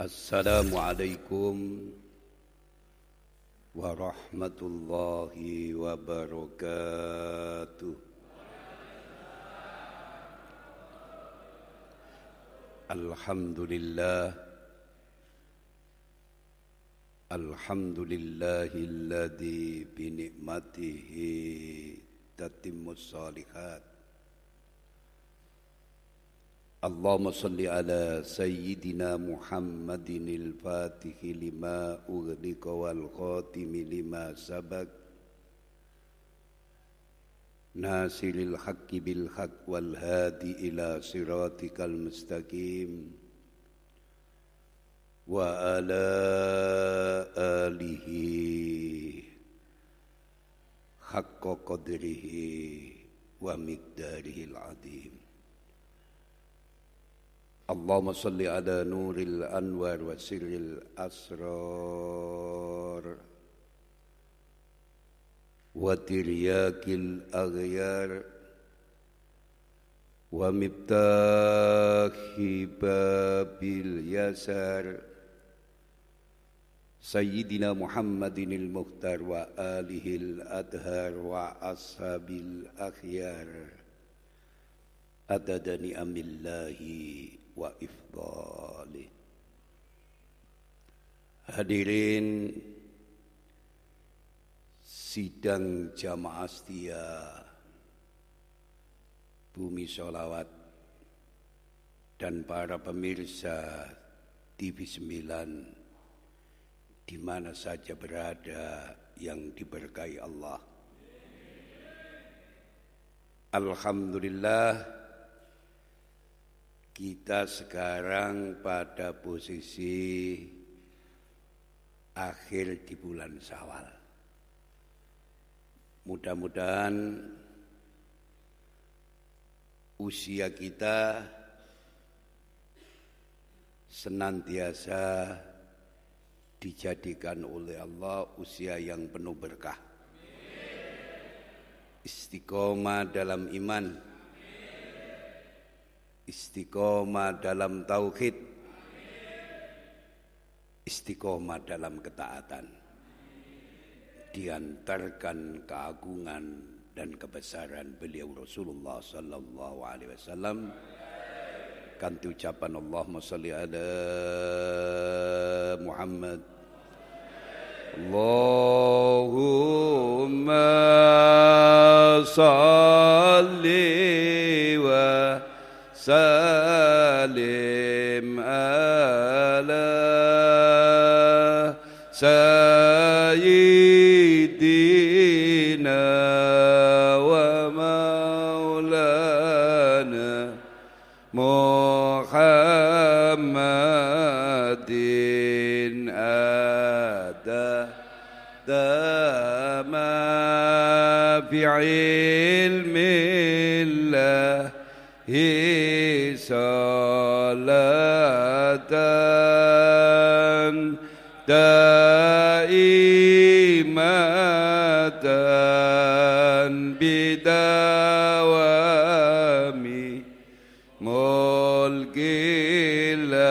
Assalamualaikum warahmatullahi wabarakatuh. Alhamdulillah Alhamdulillahilladzi bi ni'matihi tatimmus salihat اللهم صل على سيدنا محمد الفاتح لما أغلق والخاتم لما سبق. ناصر الحق بالحق والهادي إلى صراطك المستقيم. وعلى آله حق قدره ومقداره العظيم. اللهم صل على نور الأنوار وسر الأسرار وترياك الأغيار ومفتاح باب اليسار سيدنا محمد المختار وآله الأدهار وأصحاب الأخيار أدد نعم الله wa ifdali Hadirin sidang jamaah setia Bumi Solawat dan para pemirsa TV 9 di mana saja berada yang diberkahi Allah. Alhamdulillah kita sekarang pada posisi akhir di bulan Syawal. Mudah-mudahan usia kita senantiasa dijadikan oleh Allah usia yang penuh berkah. Istiqomah dalam iman istiqomah dalam tauhid, istiqomah dalam ketaatan, diantarkan keagungan dan kebesaran beliau Rasulullah sallallahu alaihi wasallam. Kan ucapan Allahumma salli ala Muhammad. Allahumma salli wa سالم على سيدنا ومولانا محمد أتى ما في علم صلاة دائمة بدوام ملك الله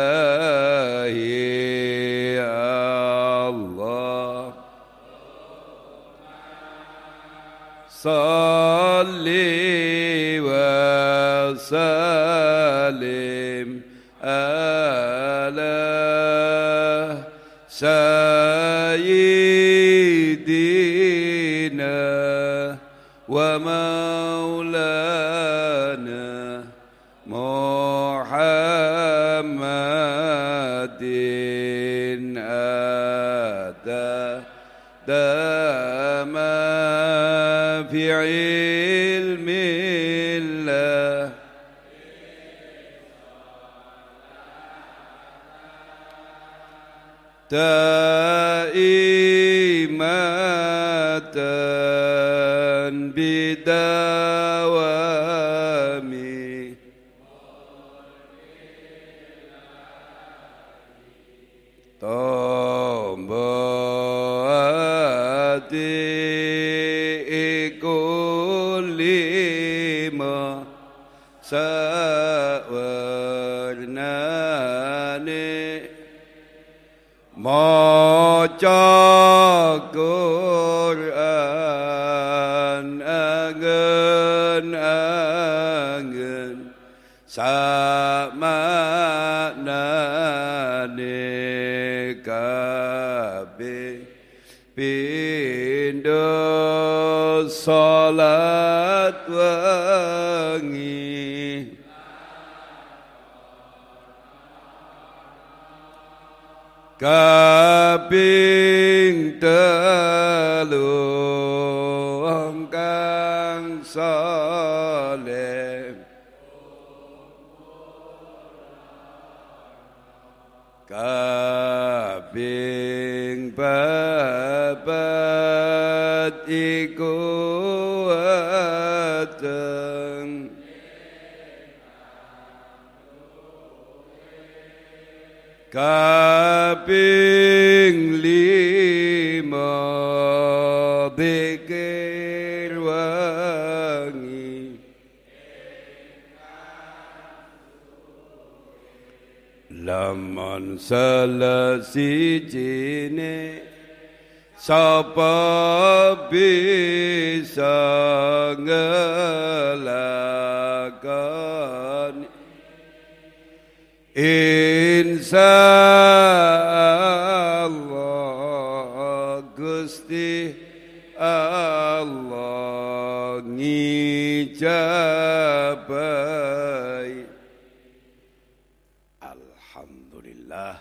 الله. صلي وسلم على سيدنا ومولانا محمد أتى دام في علم دائمة maca Quran agen agen sama nane kabe pindo salat wangi kabe telu kang saleh kaping babat iku kaping lima lamun selesi jine sapa bisa ngelakoni? Insya Allah Gusti Allah ngijabai Alhamdulillah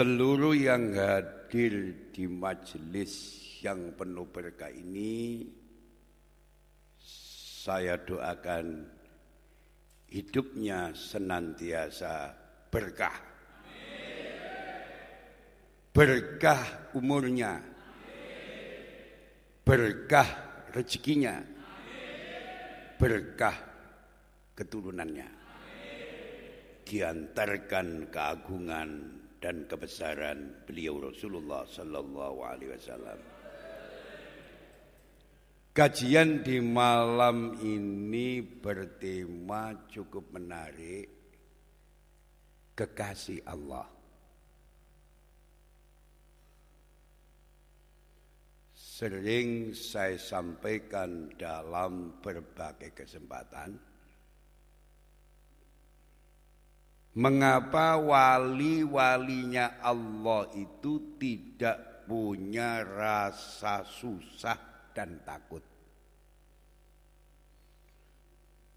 Seluruh yang hadir di majelis yang penuh berkah ini Saya doakan hidupnya senantiasa berkah. Berkah umurnya. Berkah rezekinya. Berkah keturunannya. Diantarkan keagungan dan kebesaran beliau Rasulullah sallallahu alaihi wasallam. Kajian di malam ini bertema cukup menarik kekasih Allah. Sering saya sampaikan dalam berbagai kesempatan Mengapa wali-walinya Allah itu tidak punya rasa susah dan takut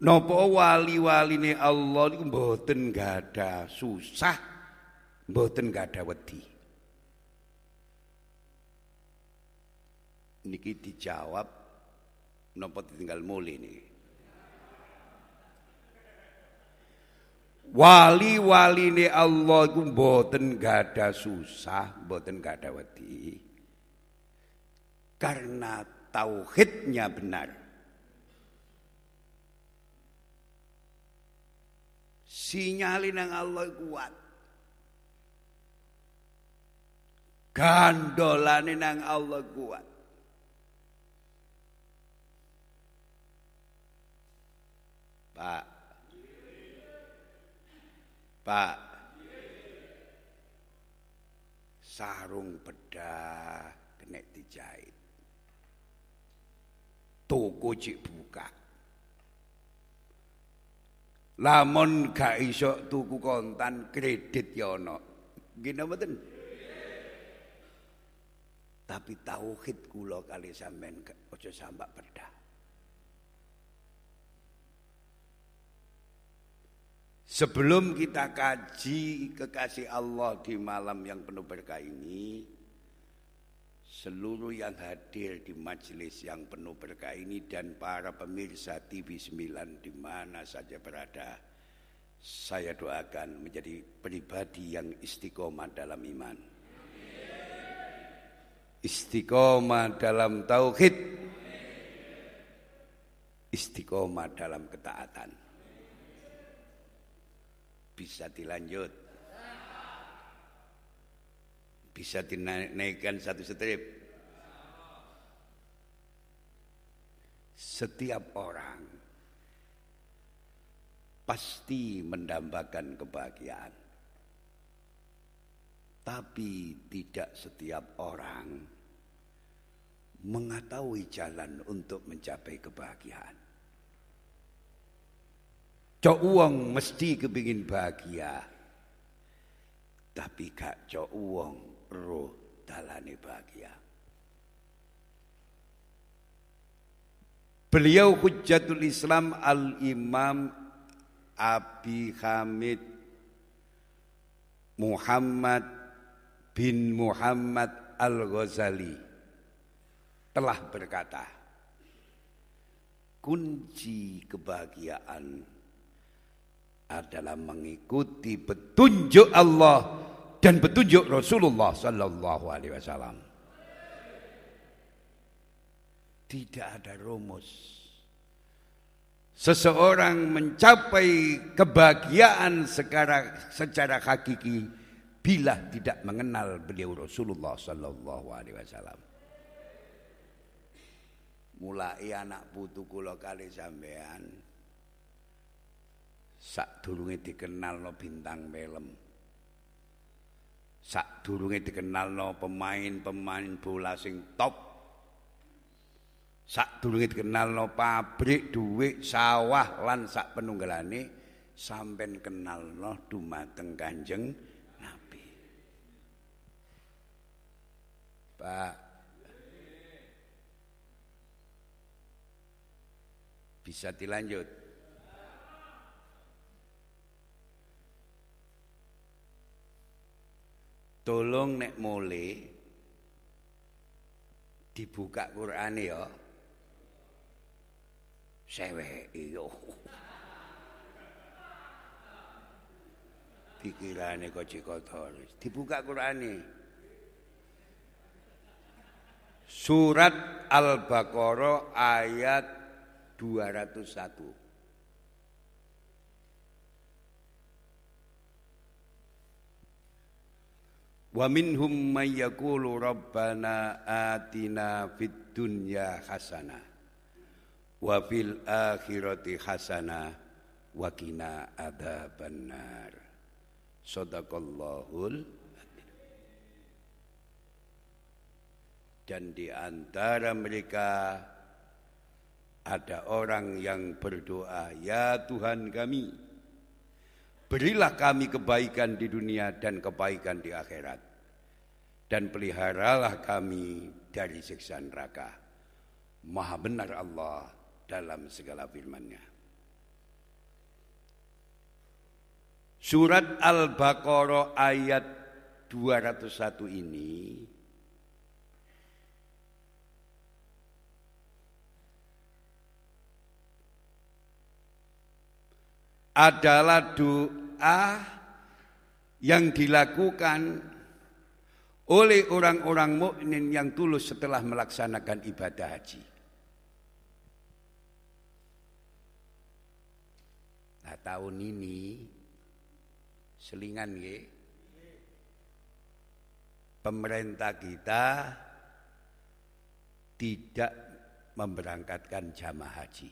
Nopo wali-waline Allah niku mboten ada susah, mboten ada wedi. Niki dijawab nopo ditinggal mulai nih. Wali-waline Allah iku mboten ada susah, mboten ada wedi. Karena tauhidnya benar. Sinyalin yang Allah kuat. Gandolanin yang Allah kuat. Pak. Pak. Sarung bedah kena dijahit. Toko cik buka. Lamun gak iso tuku kontan kredit ya ana. Nggih mboten? Tapi tauhid kula kali sampean aja sambak pedah. Sebelum kita kaji kekasih Allah di malam yang penuh berkah ini, seluruh yang hadir di majelis yang penuh berkah ini dan para pemirsa TV 9 di mana saja berada saya doakan menjadi pribadi yang istiqomah dalam iman. Istiqomah dalam tauhid. Istiqomah dalam ketaatan bisa dilanjut bisa dinaikkan satu strip. Setiap orang pasti mendambakan kebahagiaan. Tapi tidak setiap orang mengetahui jalan untuk mencapai kebahagiaan. Cok uang mesti kepingin bahagia. Tapi gak cok uang roh dalane bahagia. Beliau Hujjatul Islam Al-Imam Abi Hamid Muhammad bin Muhammad Al-Ghazali telah berkata, kunci kebahagiaan adalah mengikuti petunjuk Allah dan petunjuk Rasulullah sallallahu alaihi wasallam. Tidak ada rumus. Seseorang mencapai kebahagiaan secara secara hakiki bila tidak mengenal beliau Rasulullah sallallahu alaihi wasallam. Mulai anak putu kula kali sampean sak durunge dikenal no bintang film. Sak durunge dikenal no pemain-pemain bola sing top. Sak durunge dikenal no pabrik duit sawah lan sak penunggalane sampai kenal no dumateng kanjeng nabi. Pak. Bisa dilanjut Tolong nek mule dibuka Quran ya. Sewe iyo. Pikirane kok kotor. Dibuka Quran Surat Al-Baqarah ayat 201. Wa minhum may yaqulu rabbana atina fid dunya hasanah wa fil akhirati hasanah wa qina adzabannar. Sadaqallahul dan di antara mereka ada orang yang berdoa, "Ya Tuhan kami, Berilah kami kebaikan di dunia dan kebaikan di akhirat. Dan peliharalah kami dari siksa neraka. Maha benar Allah dalam segala firman-Nya. Surat Al-Baqarah ayat 201 ini adalah doa yang dilakukan oleh orang-orang mukmin yang tulus setelah melaksanakan ibadah haji. Nah, tahun ini selingan ya. Pemerintah kita tidak memberangkatkan jamaah haji.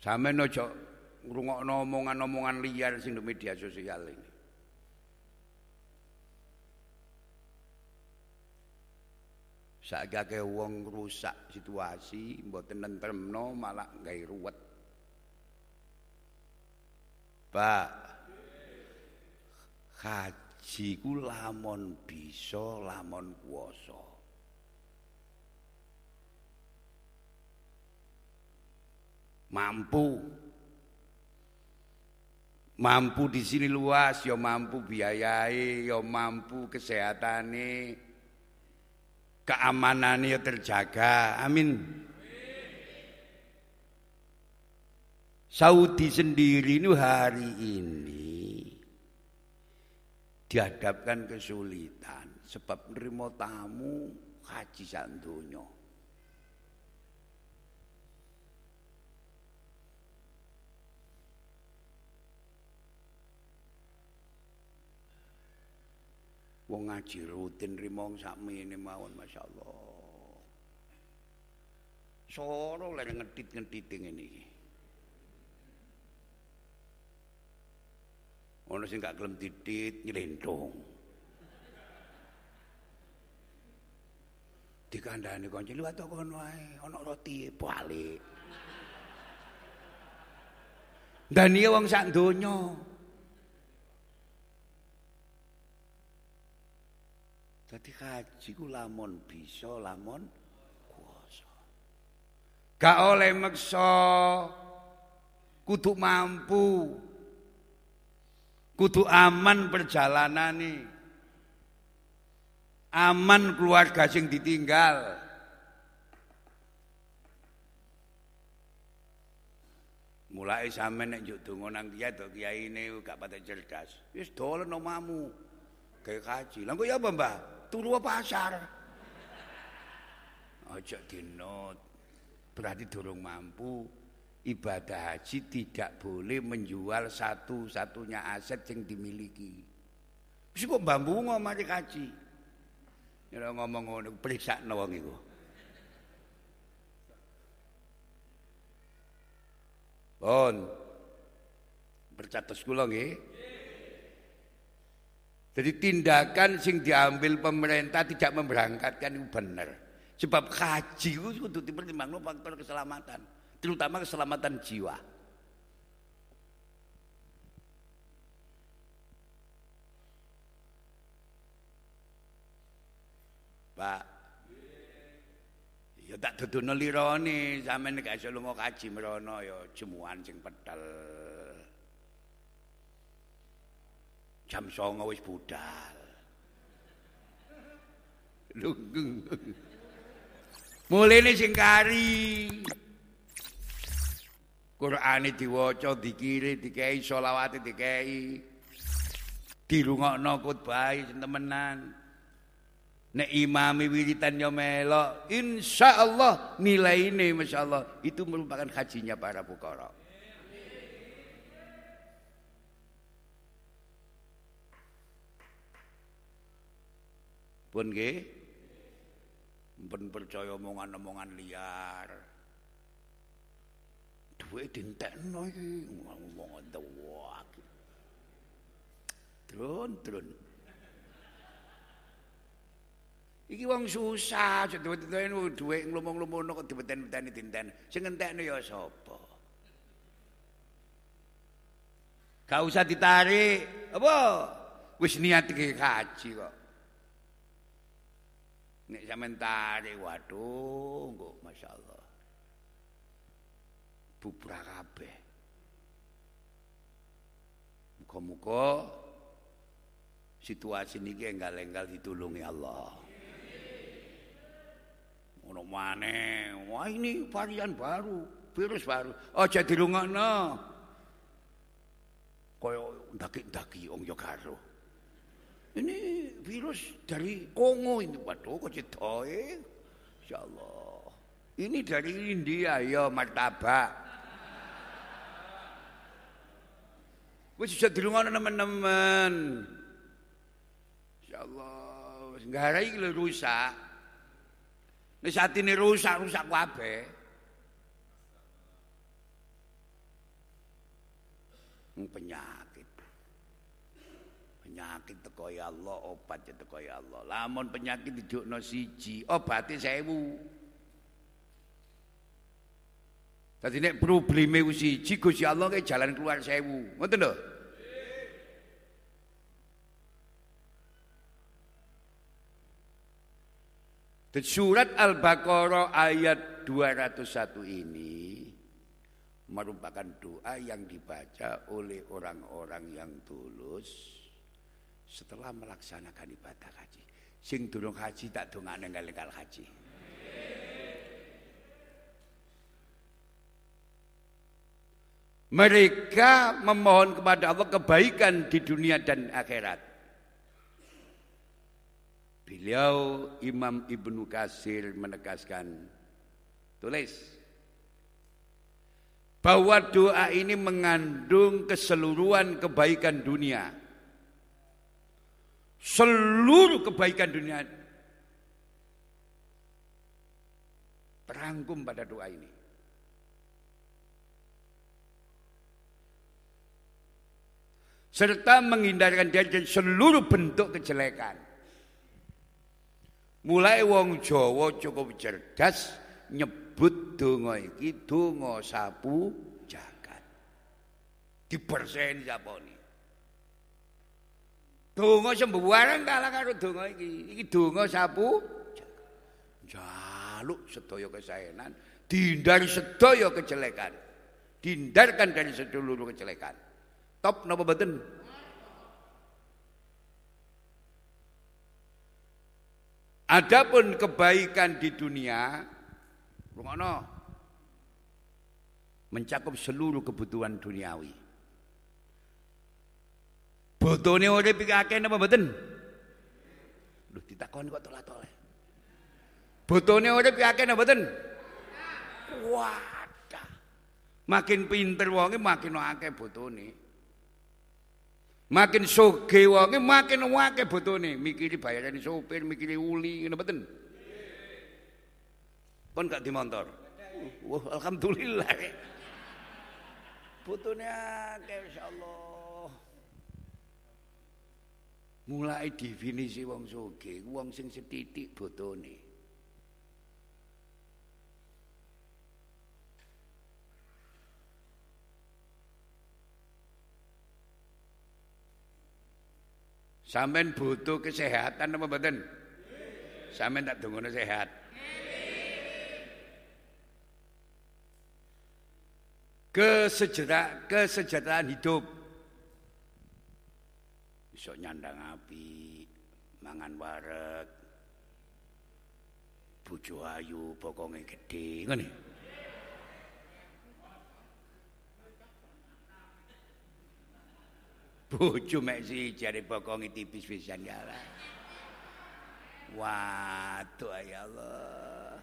Sama nojo ngrungokno omongan-omongan liar sing di media sosial ini. Sakake wong rusak situasi, mboten nentremno malah gawe ruwet. Pak haji ku lamon bisa lamon kuwasa. Mampu mampu di sini luas, ya mampu biayai, ya mampu kesehatane, keamanannya ya terjaga. Amin. Saudi sendiri ini hari ini dihadapkan kesulitan sebab nerima tamu haji santunyo. Wong ngaji rutin rimong sakmene mawon masyaallah. Sono lek ngedit-ngedit ngene iki. Ono sing gak gelem didit nyelendong. Dikandani kanca liwat kono ae, ono roti balik. Dani wong sak donya. Dadi haji ku lamun bisa lamun kuasa. Gak oleh meksa kudu mampu. Kudu aman perjalanane. Aman keluarga sing ditinggal. Mulai sampe nek njuk donga nang kiai to kiyaine gak patek cerdas. Wis dolen omamu. Kayak kaji. Lah kok ya apa, Mbah? Turu pasar. Aja dinot. Berarti durung mampu ibadah haji tidak boleh menjual satu-satunya aset yang dimiliki. Wis kok bambu ngomong kaji. Ya ngomong ngono periksa wong iku. Pun. Bercatus kula nggih. Jadi tindakan sing diambil pemerintah tidak memberangkatkan itu benar. Sebab haji itu untuk dipertimbangkan faktor keselamatan, terutama keselamatan jiwa. Pak, ya tak dudono lirone sampeyan gak iso lunga kaji merono ya jemuan sing pedal. Jam songo wis budal. Lunggeng. Mulene sing kari. Qur'ane diwaca, dikiri, dikei selawate dikei. Dirungokno khotbah temenan. Nek imami wiritan yo melok, insyaallah nilaine masyaallah itu merupakan hajinya para fuqara. Pun nggih. Mpun percaya omongan-omongan liar. Duwe dintekno iki ngomong dewak. Trun trun. Iki wong susah, duwe-duwe duwe nglumung-lumungno kok dibeten-beteni dinten. Sing entekne ya sapa? Gak usah ditarik. Apa? Wis niat iki kaji kok. Nek sampean tarik waduh kok masyaallah. Bubra kabeh. Muga-muga situasi niki enggal-enggal ditulungi Allah. Ono maneh, wah ini varian baru, virus baru. Aja dirungokno. Kaya ndaki-ndaki wong yo karo. Ini virus dari Kongo ini. Waduh kok cetoe. Insyaallah. Ini dari India ya martabak. Wis bisa dirungono teman-teman. Insyaallah. Wis nggarai iki rusak. Nek satine rusak, rusak kabeh. Penyakit. Penyakit teko ya Allah obat ya teko ya Allah. Lamun penyakit dijukno siji obate sewu. Dadi nek probleme siji Gusti Allah ke jalan keluar sewu. Ngoten lho. Dan surat Al-Baqarah ayat 201 ini merupakan doa yang dibaca oleh orang-orang yang tulus setelah melaksanakan ibadah haji. Sing durung haji tak dongane enggal haji. Mereka memohon kepada Allah kebaikan di dunia dan akhirat. Beliau Imam Ibnu Kasir menegaskan tulis bahwa doa ini mengandung keseluruhan kebaikan dunia seluruh kebaikan dunia terangkum pada doa ini. Serta menghindarkan dia dari seluruh bentuk kejelekan. Mulai wong Jawa cukup cerdas nyebut donga iki donga sapu jagat. Diberseni saponi. Donga sembuwaran kalah karo donga iki. Iki donga sapu jaluk sedaya kesaenan, dihindari sedaya kejelekan. Dihindarkan dari seluruh kejelekan. Top napa mboten? Adapun kebaikan di dunia, rungono mencakup seluruh kebutuhan duniawi. Botone urip iki akeh napa mboten? Lho ditakoni kok tolak-tolak. Botone urip iki akeh napa mboten? Wadah. Makin pinter wonge makin akeh botone. Makin soge wonge makin akeh botone, mikiri bayaran sopir, mikiri uli, ngono mboten? Pun gak dimontor. Wah, alhamdulillah. Botone akeh insyaallah. Mulai definisi wong soge, wong sing setitik botone. Sampean butuh kesehatan apa mboten? Sampean tak dongono sehat. Kesejahteraan hidup. Bisa nyandang api, mangan wareg. Bojo ayu, bokonge gede, ngene. Bojo mek siji jare bokonge tipis pisan ya Allah. Waduh ya Allah.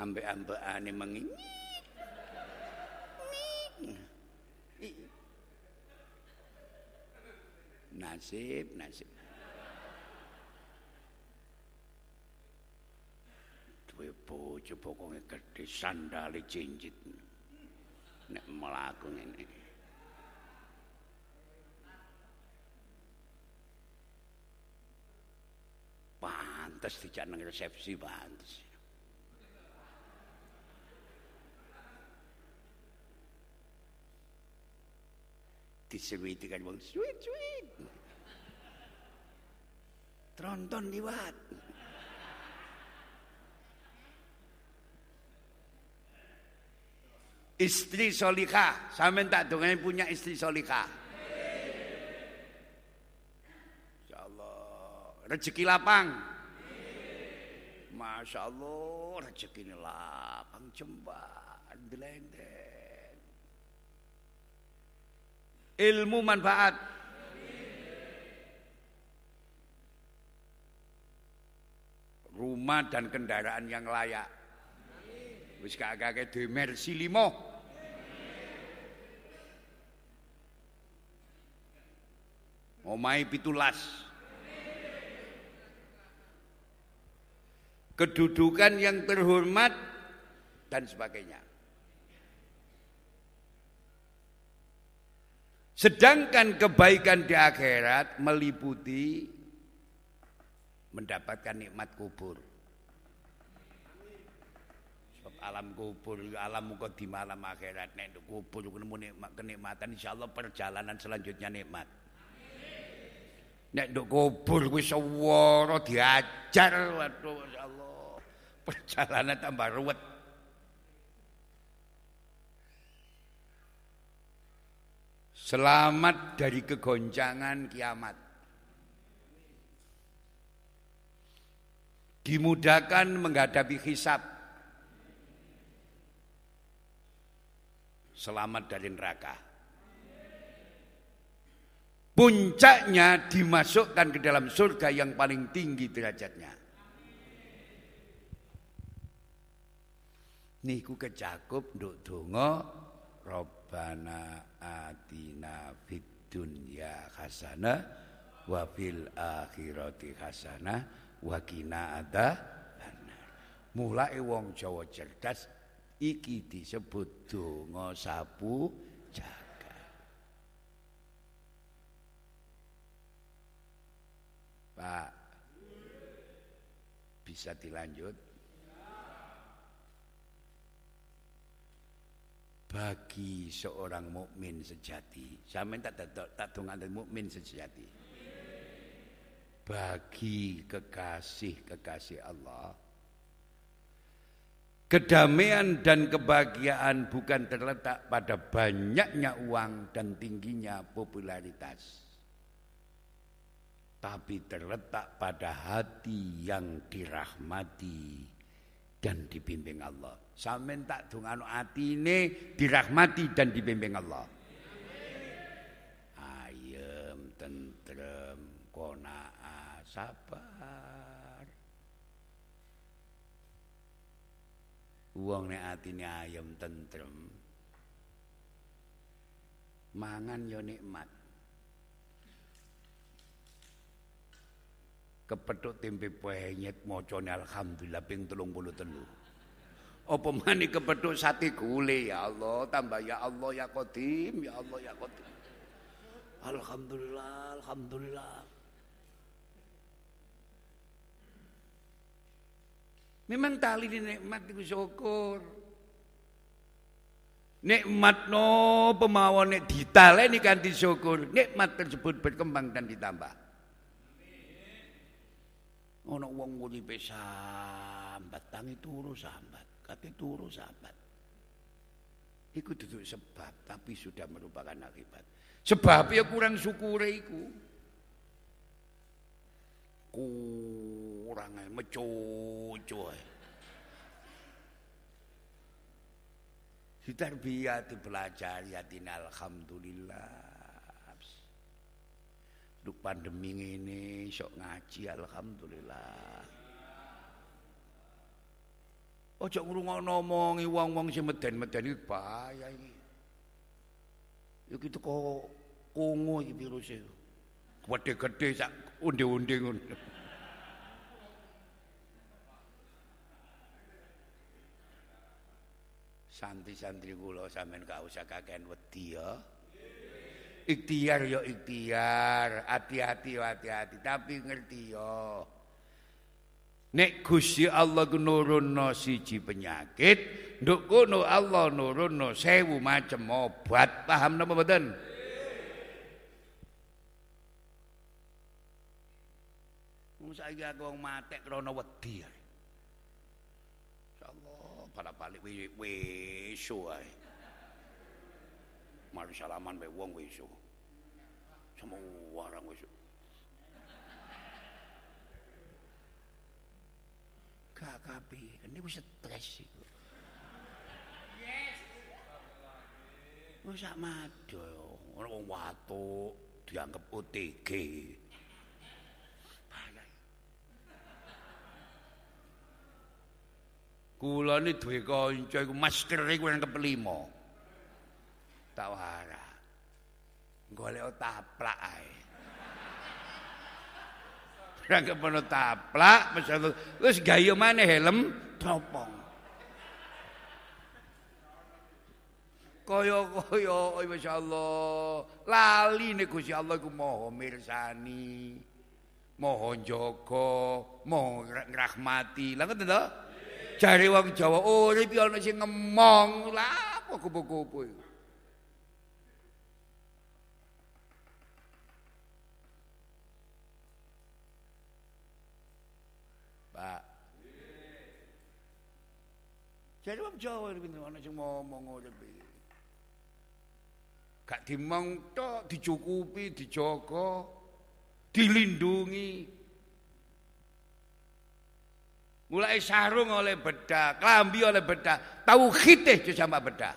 Ambek-ambekane mengi. Nasib, nasib. Duwe bojo bokonge gedhe sandale cincit. nek mlaku ngene. Pantes dijak nang resepsi pantes. Disewiti kan wong suwit-suwit. Tronton liwat. Istri solika, sampean tak dongeng punya istri solika. Insyaallah rezeki lapang. Masya Allah rezeki ini lapang jembar delendeng. Ilmu manfaat. Rumah dan kendaraan yang layak. Wis kakek dhewe Mercy limo. Omai pitulas. Kedudukan yang terhormat dan sebagainya. Sedangkan kebaikan di akhirat meliputi mendapatkan nikmat kubur. Sebab alam kubur, alam muka di malam akhirat, nek kubur ketemu nikmat kenikmatan, insyaallah perjalanan selanjutnya nikmat. Nek nduk kubur kuwi sewara diajar waduh masyaallah. Perjalanan tambah ruwet. Selamat dari kegoncangan kiamat. Dimudahkan menghadapi hisab. Selamat dari neraka puncaknya dimasukkan ke dalam surga yang paling tinggi derajatnya. Niku kecakup nduk donga Rabbana atina fid dunya hasanah wa fil akhirati hasanah wa kina ada Mulai wong Jawa cerdas iki disebut donga sapu jaga. Pak bisa dilanjut? Bagi seorang mukmin sejati, sampean tak tak tak mukmin sejati. Bagi kekasih-kekasih Allah, Kedamaian dan kebahagiaan bukan terletak pada banyaknya uang dan tingginya popularitas. Tapi terletak pada hati yang dirahmati dan dibimbing Allah. Sampeyan tak dongano atine dirahmati dan dibimbing Allah. Ayem, tentrem, konaa, sabar. Wong nek atine ayem tentrem. Mangan yo nikmat. Kepethuk tempe penyet macane alhamdulillah ping 33. Apa mani kepethuk sate gule ya Allah, tambah ya Allah ya Qadim, ya Allah ya Qadim. Alhamdulillah, alhamdulillah. Memang tali di nikmat itu syukur. Nikmat no pemawon nek ditaleni kan disyukur. Nikmat tersebut berkembang dan ditambah. Ono wong uripe sambat, tangi turu sambat, kate turu sambat. Iku duduk sebab, tapi sudah merupakan akibat. Sebab ya kurang syukure iku. kurang mecucu Ditarbiyati belajar yatin alhamdulillah. Duk pandemi ini sok ngaji alhamdulillah. Ojo ngrungokno omongi wong-wong sing meden-meden iki bahaya iki. Yo gitu kok kungu iki virus e. Gede-gede sak unde-unde ngono. Santri-santri kula sampean gak usah kakean wedi ya. Ikhtiar ya ikhtiar, hati-hati hati-hati, tapi ngerti ya. Nek Gusti Allah nurunno siji penyakit, nduk kono Allah nurunno sewu macam obat. Paham napa mboten? Wong saiki aku wong matek krana wedi. Insyaallah pada balik weso ae. Mari salaman wae wong weso. Semua orang weso. Kapi, ini wis stres iku. Yes. Wis sak mado, ora wong watuk dianggap OTG. Kula ni duwe kanca iku master iku nang kepelima. Tak wara. Golek taplak ae. Ora kepono taplak, wis gayo maneh helm tropong. Kaya-kaya masyaallah lali nek Gusti Allah iku maha mirsani. Maha njaga, maha ngrahmati. Lah ngoten to? Jare wong Jawa oh, ana sing ngemong. Lah kupu-kupu iku? Wong Jawa urip ana sing ngomong urip Gak dimong tok, dicukupi, dijaga, dilindungi. Mulai sarung oleh bedah, kelambi oleh bedah, tauhid itu sama bedah.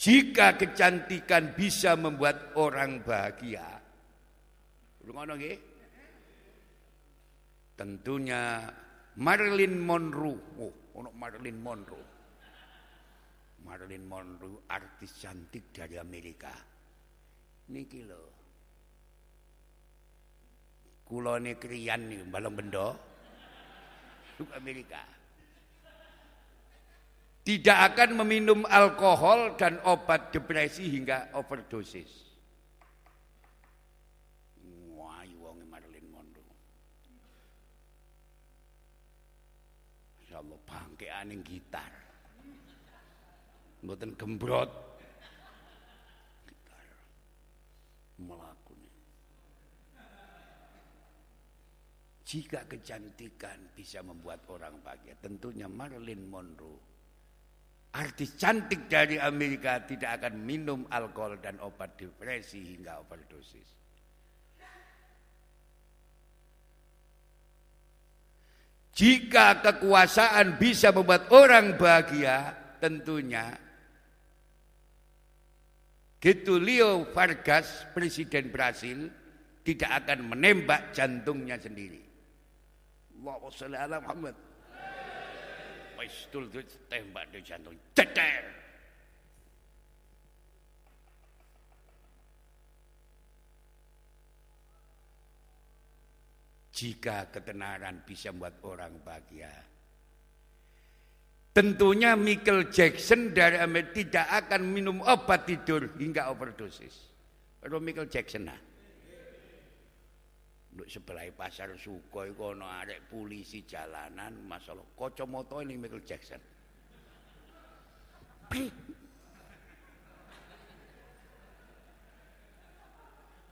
Jika kecantikan bisa membuat orang bahagia, tentunya Marilyn Monroe, oh, ono Marilyn Monroe, Marilyn Monroe artis cantik dari Amerika. Niki loh. Kulone kriyan nih balong bendo. Amerika. Tidak akan meminum alkohol dan obat depresi hingga overdosis. Bangkeane gitar. Mboten gembrot. Gitar. Melakuni. Jika kecantikan bisa membuat orang bahagia, tentunya Marilyn Monroe artis cantik dari Amerika tidak akan minum alkohol dan obat depresi hingga overdosis. Jika kekuasaan bisa membuat orang bahagia, tentunya Getulio Vargas, presiden Brasil, tidak akan menembak jantungnya sendiri. Allahumma sholli ala Muhammad. Pistol tembak di jantung. Ceter. Jika ketenaran bisa membuat orang bahagia. Tentunya Michael Jackson dari Amerika tidak akan minum obat tidur hingga overdosis. Kalau Michael Jackson nah. Nduk sebelah pasar Sukoi kono arek polisi jalanan masalah kacamata ini Michael Jackson.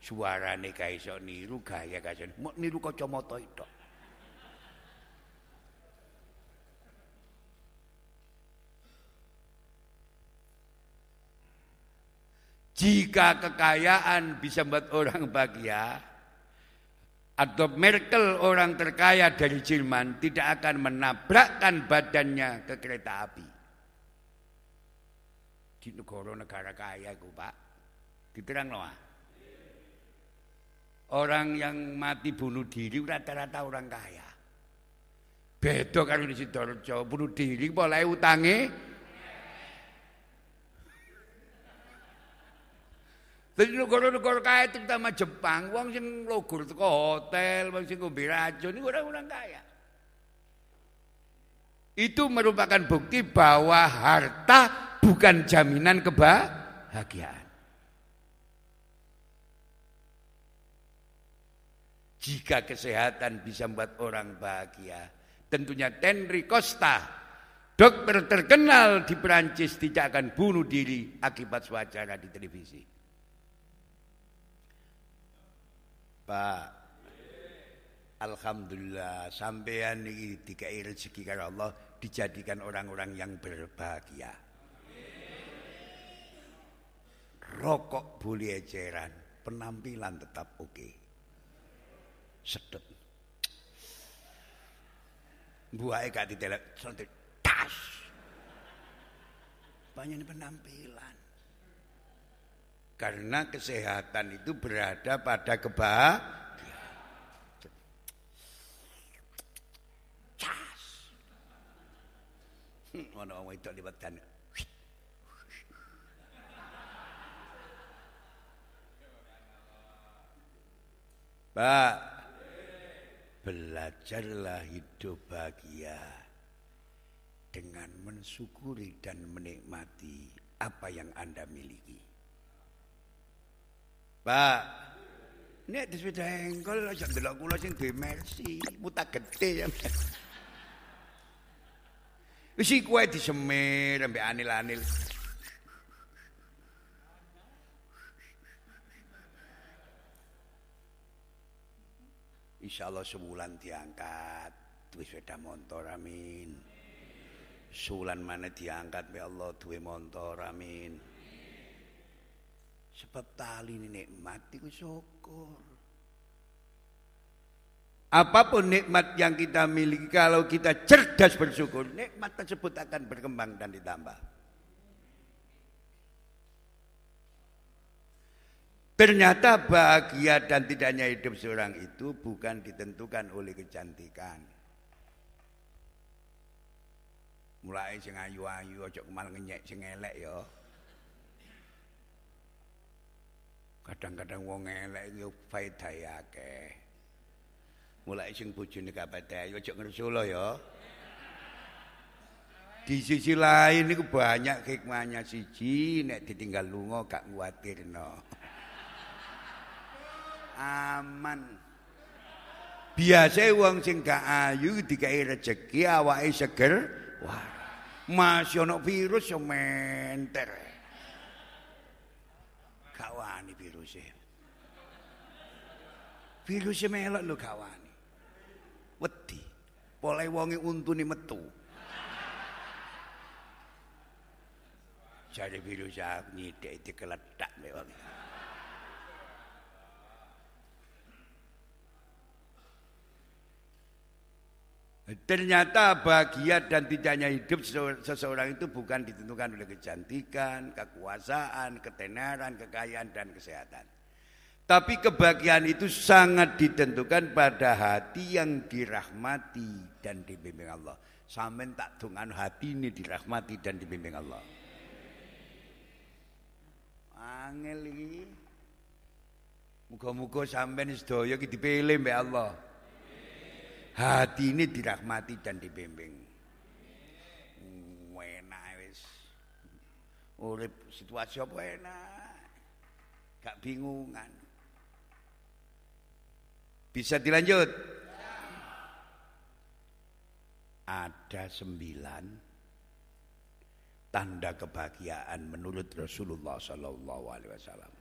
Suarane ka iso niru gaya ka iso niru kacamata itu. Jika kekayaan bisa membuat orang bahagia, atau Merkel orang terkaya dari Jerman tidak akan menabrakkan badannya ke kereta api. Di negara-negara kaya itu Pak. Diterang loh. Orang yang mati bunuh diri rata-rata orang kaya. Beda kalau di Sidoarjo bunuh diri boleh utangi Jadi negara-negara kaya terutama Jepang, wong sing logur teko hotel, wong sing ngombe racun ini orang-orang kaya. Itu merupakan bukti bahwa harta bukan jaminan kebahagiaan. Jika kesehatan bisa membuat orang bahagia, tentunya Tenri Costa, dokter terkenal di Perancis tidak akan bunuh diri akibat wawancara di televisi. Pak Alhamdulillah sampean ini dikai rezeki karo Allah dijadikan orang-orang yang berbahagia. Rokok boleh eceran, penampilan tetap oke. Okay. Sedep. Buahnya gak ditelek, santai tas. Banyak penampilan. Karena kesehatan itu berada pada kebahagiaan. Cas. Ono wong itu liwat dan Pak, belajarlah hidup bahagia dengan mensyukuri dan menikmati apa yang Anda miliki. Pak, nek di sepeda engkol aja ndelok kula sing duwe Mercy, mutak gede ya. Wis kowe disemir ambek anil-anil. Insya Allah sebulan diangkat duwe sepeda motor amin. Sulan mana diangkat be Allah duwe motor amin. Sebab tali ini nikmat itu syukur. Apa pun nikmat yang kita miliki kalau kita cerdas bersyukur, nikmat tersebut akan berkembang dan ditambah. Ternyata bahagia dan tidaknya hidup seorang itu bukan ditentukan oleh kecantikan. Mulai sing ayu-ayu aja kemal ngenyek sing elek ya. Kadang-kadang wong elek yo faedahe akeh. Mulai sing bojone kabeh aja ngersula ya. Di sisi lain niku banyak hikmahnya siji nek ditinggal lunga gak kuwatirno. Aman. Biasa wong sing gak ayu dikai rezeki awake seger. Wah. Masih ono virus yo menter. Gak wani virusnya. Virusnya melok lho gak. Wedi. Untune metu. Jadi virus aku nyidek dikeledak mek. Ternyata bahagia dan tidaknya hidup seseorang itu bukan ditentukan oleh kecantikan, kekuasaan, ketenaran, kekayaan, dan kesehatan. Tapi kebahagiaan itu sangat ditentukan pada hati yang dirahmati dan dibimbing Allah. Sampai tak dengan hati ini dirahmati dan dibimbing Allah. Angel iki. Muga-muga sampean sedaya iki dipilih Allah. Hati ini dirahmati dan dibimbing. Enak wis. Urip situasi apa enak. Gak bingungan. Bisa dilanjut? Ada sembilan tanda kebahagiaan menurut Rasulullah Sallallahu Alaihi Wasallam.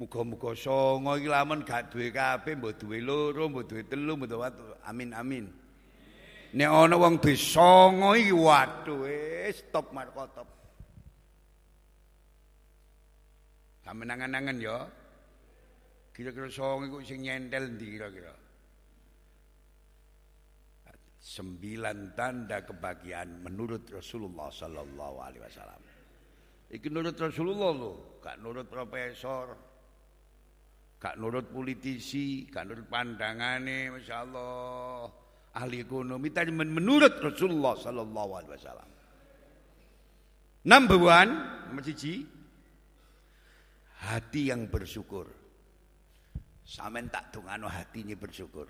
Muga-muga songo iki lamun gak duwe kabeh, mbok duwe loro, mbok duwe telu, mbok duwe amin amin. Nek ana wong duwe songo iki waduh wis stop markotop. Sampe nangan-nangan ya. Kira-kira songo iku sing nyentel ndi kira-kira? Sembilan tanda kebahagiaan menurut Rasulullah sallallahu alaihi wasallam. Iki menurut Rasulullah lho, gak menurut profesor, gak nurut politisi, gak nurut pandangane, masya Allah, ahli ekonomi tadi menurut Rasulullah Sallallahu Alaihi Wasallam. Number one, nomor siji, hati yang bersyukur. Samen tak dungano hatinya bersyukur.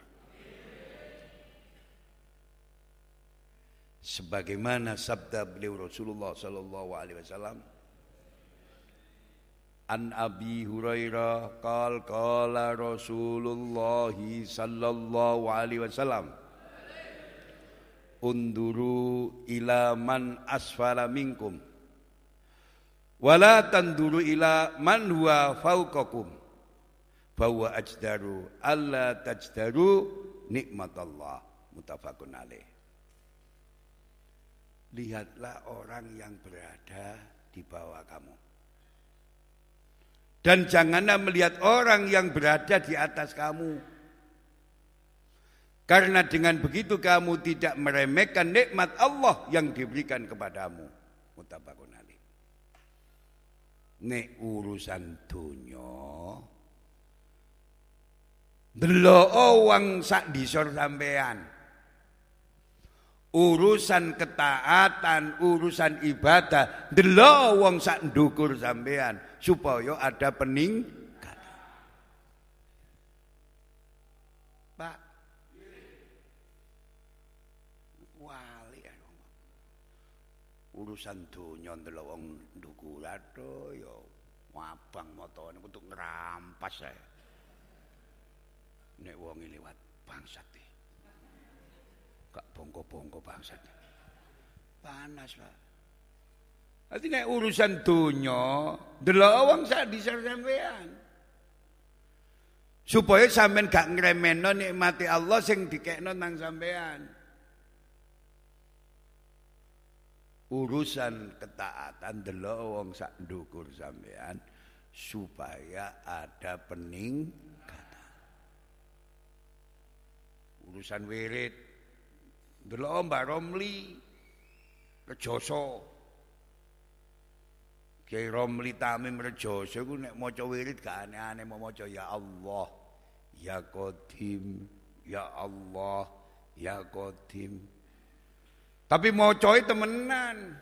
Sebagaimana sabda beliau Rasulullah Sallallahu Alaihi Wasallam, An Abi Hurairah qal qala Rasulullah sallallahu alaihi wasallam Unduru ila man asfala minkum wala tanduru ila man huwa fauqakum bahwa ajdaru alla tajdaru nikmatallah. Mutafakun alaih. Lihatlah orang yang berada di bawah kamu dan janganlah melihat orang yang berada di atas kamu. Karena dengan begitu kamu tidak meremehkan nikmat Allah yang diberikan kepadamu. Mutabakun ali. Nek urusan dunia. Delok wong sak disor sampean. Urusan ketaatan, urusan ibadah, delok wong sak ndukur sampean supaya ada peningkatan. Pak. Wali ya. Urusan donya ndelok wong ndukur ato ya wabang motone untuk ngerampas saya. Nek wong liwat bangsat e. Kak bongko-bongko bangsat. Panas, Pak. Nanti nek urusan dunia, delok wong sak disar sampean. Supaya sampean gak ngremeno nikmati Allah sing dikekno nang sampean. Urusan ketaatan delok wong sak ndukur sampean supaya ada peningkatan. Urusan wirid delok Mbak Romli kejoso Kiai Romli Tamim Rejoso ku nek maca wirid gak aneh-aneh mau maca ya Allah, ya Qadim, ya Allah, ya Qadim. Tapi macae temenan.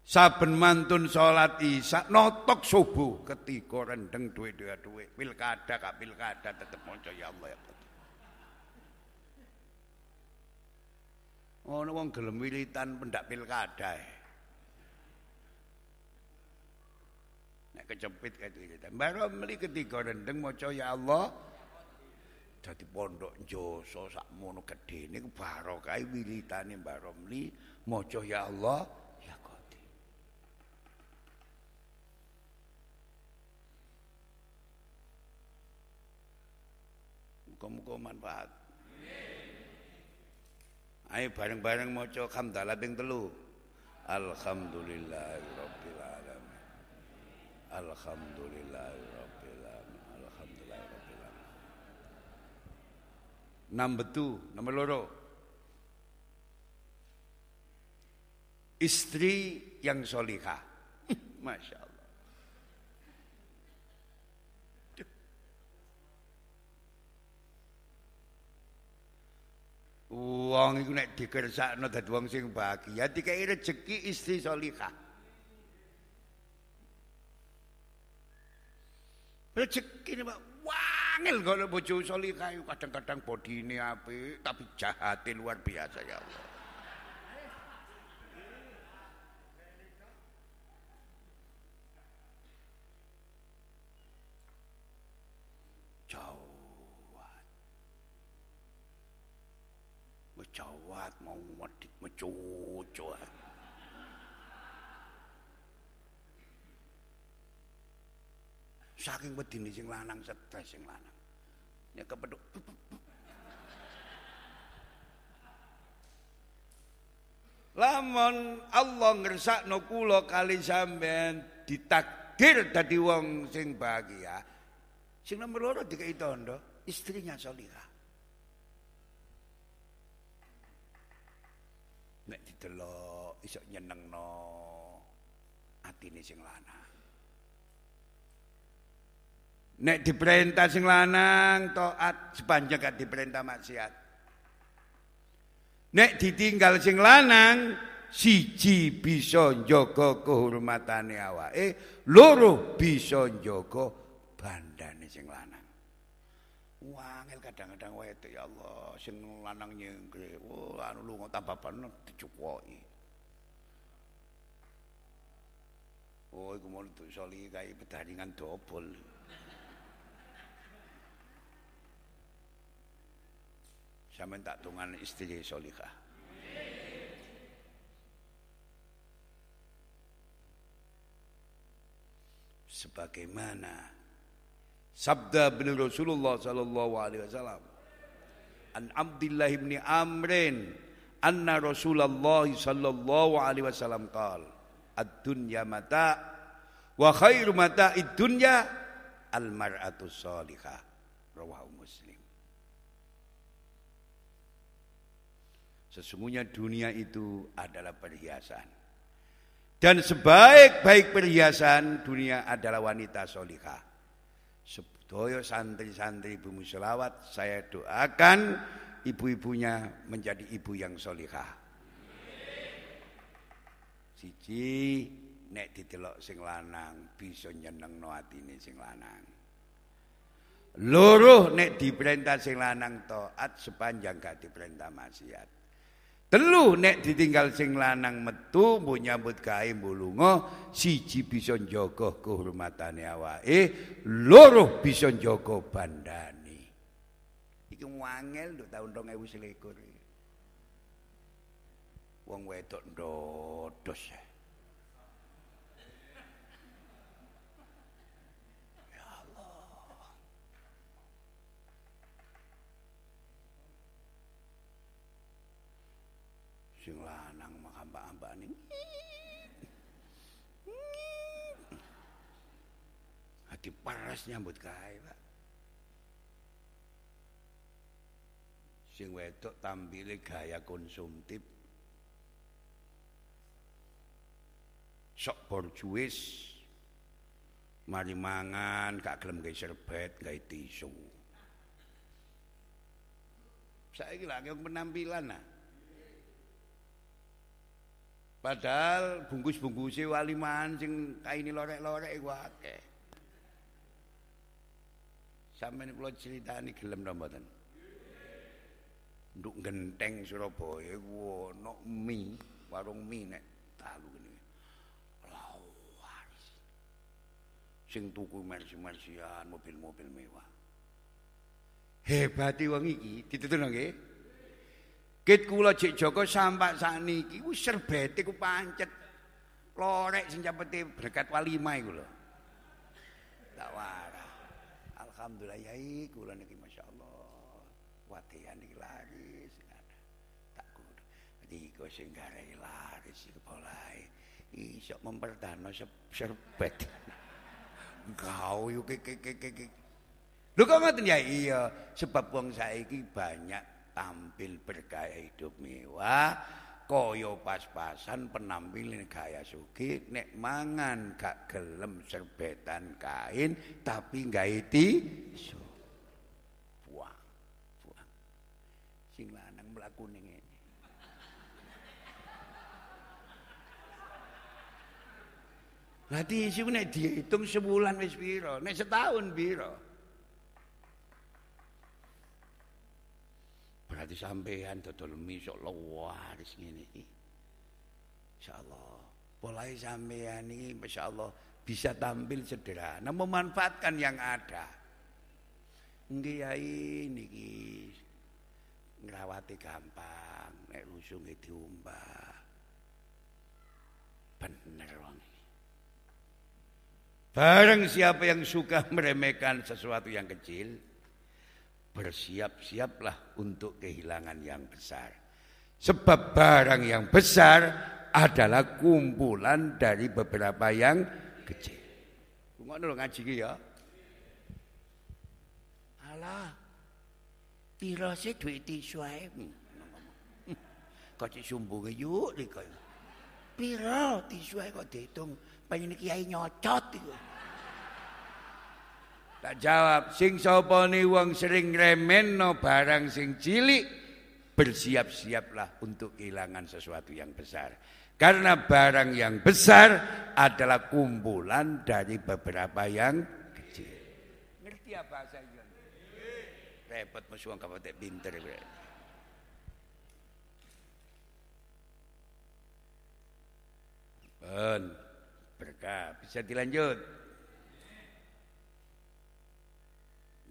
Saben mantun salat Isya notok subuh ketika rendeng duwe-duwe pilkada kak pilkada tetep maca ya Allah ya Qadim. Ono wong gelem wiritan pendak pilkada. Eh. Nek kecepit kayak gitu. Baru meli ketika rendeng maca ya Allah dadi pondok Joso sakmono gedene barokah wiritane Mbah Romli maca ya Allah ya Qadir. Muga-muga manfaat. Ayo bareng-bareng maca hamdalah ping telu. Alhamdulillahirabbil alamin. Alhamdulillahirabbil alamin. Alhamdulillahirabbil alamin. Number two, nomor loro. Istri yang solihah. Masya Allah. Wong iku nek dikersakno dadi wong sing bahagia dikai rezeki istri salihah. Rezeki ini Pak wangil kalau bojo salihah kadang-kadang bodine apik tapi jahatnya luar biasa ya Allah. Jawat mau medit mecucu. Saking wedine sing lanang stres sing lanang. Ya kepeduk. Lamun Allah ngersakno kula kali sampean ditakdir dadi wong sing bahagia. Sing nomor loro dikai tondo, istrinya salihah. nek didelok iso nyenengno atine sing lanang. Nek diperintah sing lanang taat sepanjang gak diperintah maksiat. Nek ditinggal sing lanang siji bisa njaga kehormatane awake, loro bisa njaga bandane sing lanang. Wangil kadang-kadang wedok ya Allah sing lanang nyengkre. Oh anu lunga tambah ben dicukoki. Oh iku mau soli kayak pertandingan dobol. Sama tak tungan istri solihah. Sebagaimana Sabda beliau Rasulullah sallallahu alaihi wasallam. An Abdullah bin Amrin anna Rasulullah sallallahu alaihi wasallam qala ad-dunya mata wa khairu mata id-dunya al-mar'atu salihah rawahu Muslim. Sesungguhnya dunia itu adalah perhiasan. Dan sebaik-baik perhiasan dunia adalah wanita solihah. Sedaya santri-santri Bumi Selawat saya doakan ibu-ibunya menjadi ibu yang solihah. Siji nek didelok sing lanang bisa nyenengno atine sing lanang. Loro nek diperintah sing lanang taat sepanjang gak diperintah maksiat. Telu nek ditinggal sing lanang metu mbok nyambut gawe mbulunga siji bisa njaga kehormatane awake, loro bisa njaga bandane. Iki wangel nduk taun 2021. Wong wedok ndodos ya. sing lanang makamba-ambane hati paras nyambut gawe Pak. Sing wedok tampile gaya konsumtif. Sok borjuis mari mangan gak gelem gawe serbet gawe tisu saiki lagi penampilan nah. Padahal bungkus-bungkuse waliman sing kaini lorek-lorek iku akeh. Sampeyan kula critani gelem ta mboten? Nduk genteng Surabaya iku ono mie, warung mie nek dalu kene. Lawaris. Sing tuku mersi-mersian, mobil-mobil mewah. Hebati wong iki dituturno nggih. Kit kula Jek Joko sampak sakniki ku serbete ku pancet. Lorek sing cepete berkat walimah iku lho. Tak warah. Alhamdulillah yai kula niki masyaallah. Watihan iki laris. Tak kudu. Diko sing garai laris iki polahe. Iso mempertahankan serbet. Engkau yuk ke ke ke ke. Lho kok ngoten ya iya, sebab wong saiki banyak tampil bergaya hidup mewah, kaya pas-pasan penampilan gaya suki nek mangan gak gelem serbetan kain tapi gawe tisu. Buang. Buang. Sing lanang mlaku ning ngene. Lah tisu nek dihitung sebulan wis pira? Nek setahun pira? Berarti sampean dodol mie sok lawaris ngene iki. Insyaallah. Polai sampean iki masyaallah bisa tampil sederhana memanfaatkan yang ada. Nggih niki ngrawati gampang, nek rusung diumbah. Bener wong Barang siapa yang suka meremehkan sesuatu yang kecil, bersiap-siaplah untuk kehilangan yang besar. Sebab barang yang besar adalah kumpulan dari beberapa yang kecil. Ngono ngaji ya. Alah. Pira sih duit tisu ae. Kok cek sumbunge yuk iki. Pira tisu ae kok dihitung pengen kiai nyocot iku. Tak jawab, sing sapa ni wong sering remenno barang sing cilik, bersiap-siaplah untuk kehilangan sesuatu yang besar. Karena barang yang besar adalah kumpulan dari beberapa yang kecil. Ngerti apa bahasa ini? Repot mesti wong kapotek pinter. Ben, berkah. Bisa dilanjut.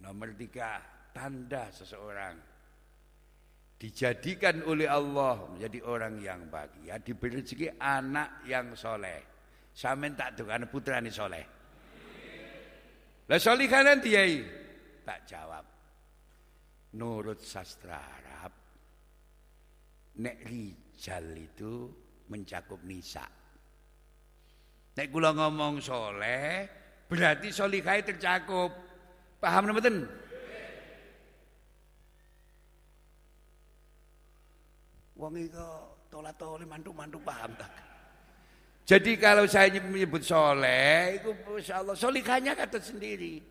Nomor tiga, tanda seseorang dijadikan oleh Allah menjadi orang yang bahagia, diberi rezeki anak yang soleh. Samen tak dengan putra ini soleh. Lah kanan dia tak jawab. Nurut sastra Arab, nek rijal itu mencakup nisa. Nek kula ngomong soleh, berarti solikai tercakup. Paham mboten? Wong iki tolat-tole mantu-mantu paham tak? Jadi kalau saya menyebut soleh, itu insya Allah solihanya kata sendiri.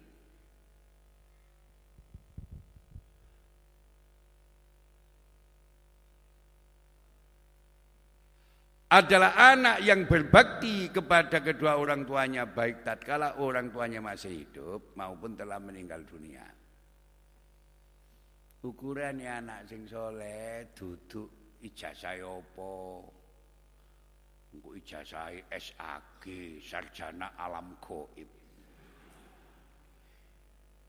Adalah anak yang berbakti kepada kedua orang tuanya baik tatkala orang tuanya masih hidup maupun telah meninggal dunia. Ukurannya anak sing soleh duduk ijazah opo. Engko ijazah SAG, sarjana alam goib.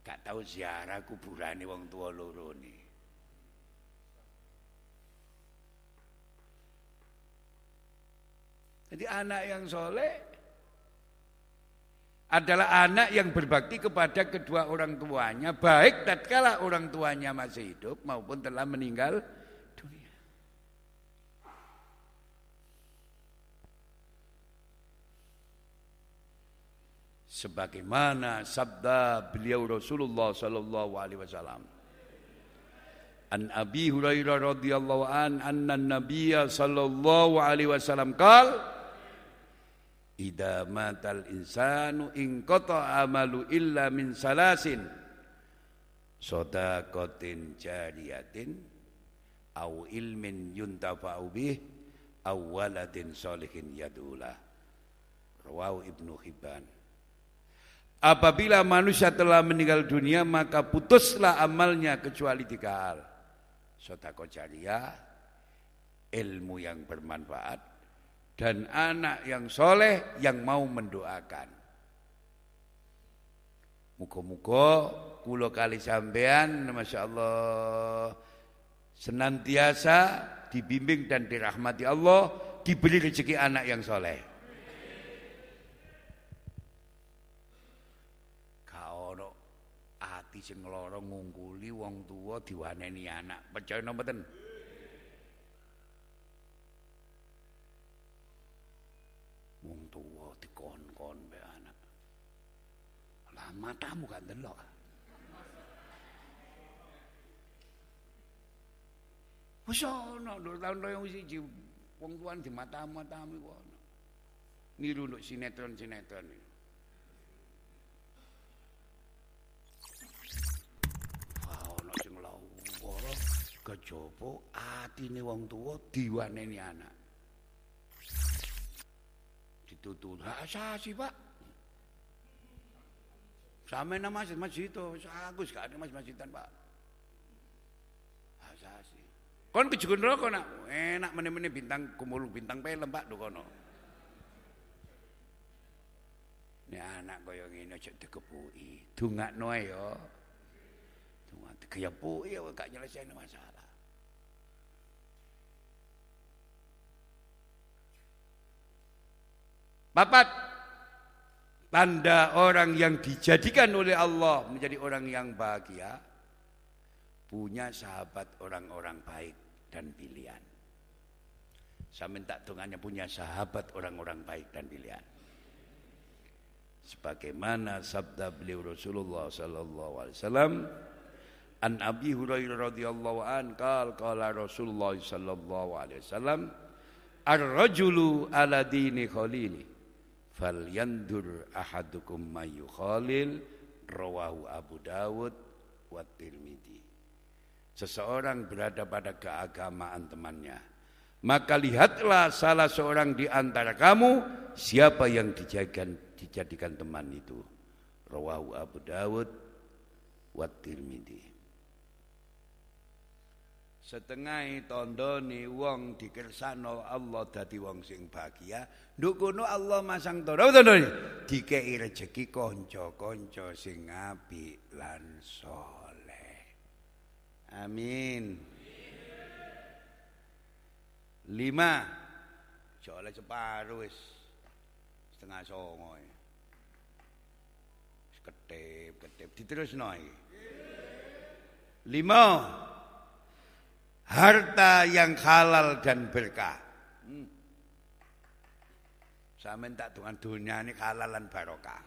Gak tahu ziarah kuburane wong tua loro nih. Jadi anak yang soleh adalah anak yang berbakti kepada kedua orang tuanya, baik tatkala orang tuanya masih hidup maupun telah meninggal dunia. Sebagaimana sabda beliau Rasulullah sallallahu alaihi wasallam. An Abi Hurairah radhiyallahu an anna Nabiya sallallahu alaihi wasallam qala Ida matal insanu in amalu illa min salasin. Sodakotin jariyatin Au ilmin yuntafa'u bih Au waladin solihin yadulah. Rawahu Ibnu Hibban. Apabila manusia telah meninggal dunia maka putuslah amalnya kecuali tiga hal. Sodako jariah, ilmu yang bermanfaat, dan anak yang soleh yang mau mendoakan. Muka-muka kula kali sampean Masya Allah senantiasa dibimbing dan dirahmati Allah diberi rezeki anak yang soleh. Ono ati sing lara ngungkuli wong tua diwaneni anak. Percaya napa wong tua dikon-kon be anak lah matamu gak delok Wis ana lho tahun 2001 wong tuan di mata-matamu iku ana. Niru nduk sinetron-sinetron kejaba atine wong tuwa diwaneni anak. Ditutur, "Hak asasi, Pak." Sampe nama masjid masjid itu, aku gak ada masjid masjidan, Pak. Asasi. Kon kejugun rokok nak enak meneh-meneh bintang kumul bintang film Pak do kono. Ini anak kaya ngene aja dikepuki. Dungakno ae ya. Dungak ya gak nyelesain masalah. Papat tanda orang yang dijadikan oleh Allah menjadi orang yang bahagia punya sahabat orang-orang baik dan pilihan. Saya minta tungannya punya sahabat orang-orang baik dan pilihan. Sebagaimana sabda beliau Rasulullah sallallahu alaihi wasallam An Abi Hurairah radhiyallahu an qal qala Rasulullah sallallahu alaihi wasallam Ar-rajulu ala dini khalili falyandur ahadukum mayu khalil rawahu Abu Dawud wa Tirmidzi seseorang berada pada keagamaan temannya. Maka lihatlah salah seorang di antara kamu siapa yang dijadikan, dijadikan teman itu. Rawahu Abu Dawud wa Tirmidzi. Setengah tandane wong dikersano Allah dadi wong sing bahagia, nduk kono Allah masang tanda tandane dikei rezeki kanca-kanca sing apik lan saleh. Amin. Lima. Soalnya separuh wis setengah songo. Ketep, ketep. Diterusno iki. Lima. Harta yang halal dan berkah. Hmm. Saya minta Tuhan dunia ini halal dan barokah.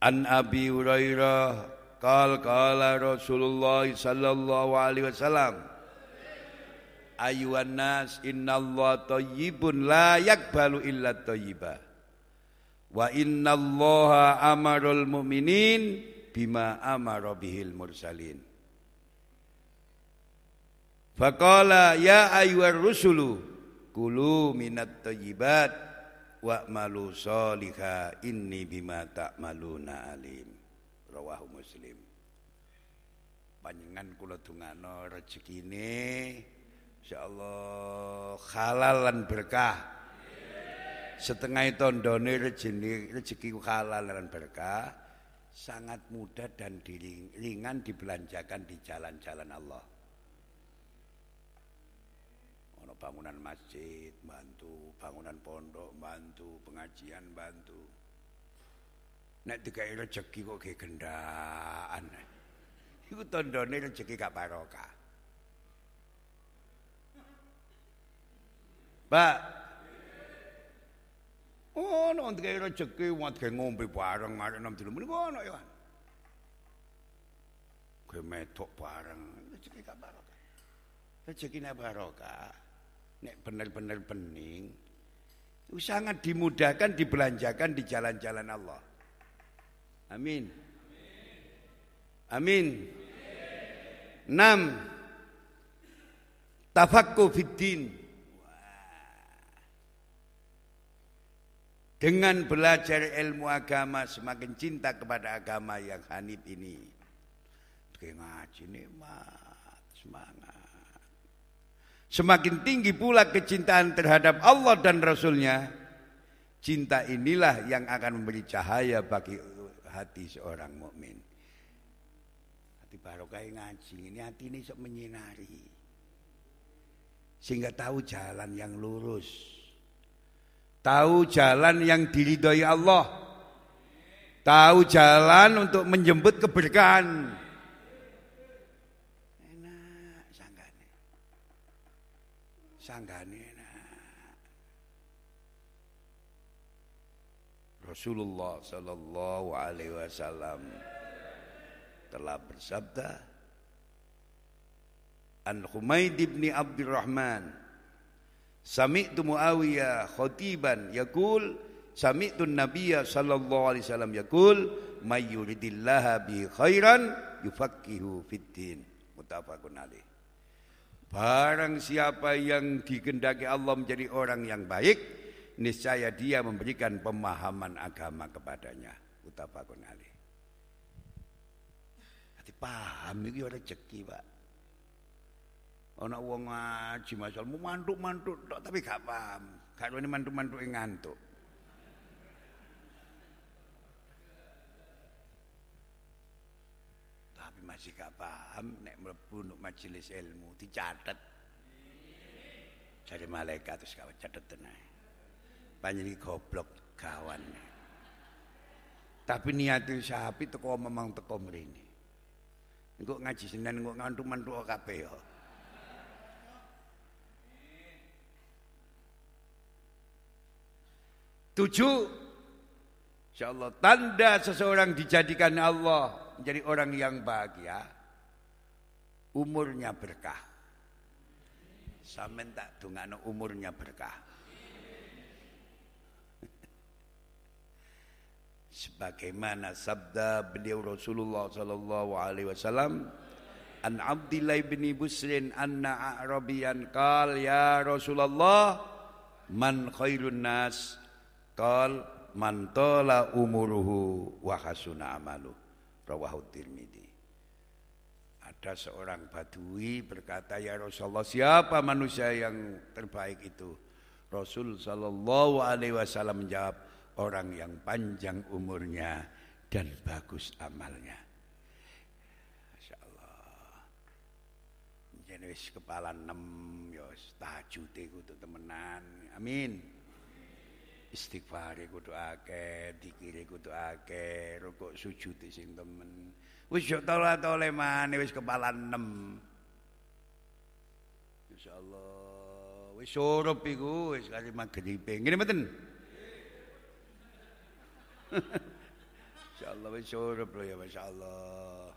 An Abi Hurairah qal qala Rasulullah sallallahu alaihi wasallam Ayuhan nas innallaha thayyibun la yakbalu illa thayyiba wa innallaha amarul mu'minin bima amara bihil mursalin. Faqala ya ayyuhar rusulu kulu minat thayyibat wa malu soliha inni bima ta'maluna alim. Rawahu muslim. Panjenengan kula dungano rezekine insyaallah halal lan berkah. Setengah tondone rezeki rezeki halal dan berkah sangat mudah dan ringan dibelanjakan di jalan-jalan Allah bangunan masjid bantu, bangunan pondok bantu, pengajian bantu. Nek dikai rezeki kok kayak gendaan. Iku tandane rezeki gak barokah. Pak. Oh, nek dikai rezeki wat kayak ngombe bareng mari nem dulu meniku ono ya. Kayak metok bareng rezeki gak barokah. Rezeki nek barokah nek benar-benar bening sangat dimudahkan dibelanjakan di jalan-jalan Allah. Amin. Amin. Enam. Tafakku fiddin. Dengan belajar ilmu agama semakin cinta kepada agama yang hanif ini. Ngaji nikmat, semangat. Semakin tinggi pula kecintaan terhadap Allah dan Rasulnya. Cinta inilah yang akan memberi cahaya bagi hati seorang mukmin. Hati barokah ngaji ini hati ini sok menyinari. Sehingga tahu jalan yang lurus. Tahu jalan yang diridhoi Allah. Tahu jalan untuk menjemput keberkahan. Enak sanggane. Sanggane Rasulullah sallallahu alaihi wasallam telah bersabda An Humaid bin Abdurrahman Sami'tu Muawiyah khatiban yaqul sami'tu Nabiyya sallallahu alaihi wasallam yaqul may yuridillaha bi khairan yufaqihu fiddin muttafaqun alaih Barang siapa yang dikendaki Allah menjadi orang yang baik niscaya dia memberikan pemahaman agama kepadanya. Utafakun ali. Hati paham ora rezeki, Pak. Ana wong ngaji masal mantuk-mantuk tok tapi gak paham. Gak ini mantuk-mantuk ngantuk. Tapi masih gak paham nek mlebu majelis ilmu dicatet. Jadi malaikat terus kawat catet tenan panjang goblok kawan. Tapi niat itu sapi teko memang teko mrene. Engko ngaji Senin engko ngantuk-mantuk kabeh ya. Tujuh Insyaallah tanda seseorang dijadikan Allah menjadi orang yang bahagia umurnya berkah. Sampeyan tak dongakno umurnya berkah. sebagaimana sabda beliau Rasulullah sallallahu alaihi wasallam an Abdullah bin Busrin anna Arabian qal ya Rasulullah man khairun nas qal man tala umuruhu wa hasuna amalu rawahu Tirmidzi ada seorang badui berkata ya Rasulullah siapa manusia yang terbaik itu Rasul sallallahu alaihi wasallam menjawab orang yang panjang umurnya dan bagus amalnya. Masya Allah. Jadi kepala enam ya tahajud temenan. Amin. Istighfar kudu akeh, dikir kudu akeh, rukuk sujud sing temen. Wis yo tole tole maneh wis kepala enam. Insyaallah wis surup iku wis kali magribe. Ngene mboten? Insyaallah wis surup lho ya masyaallah.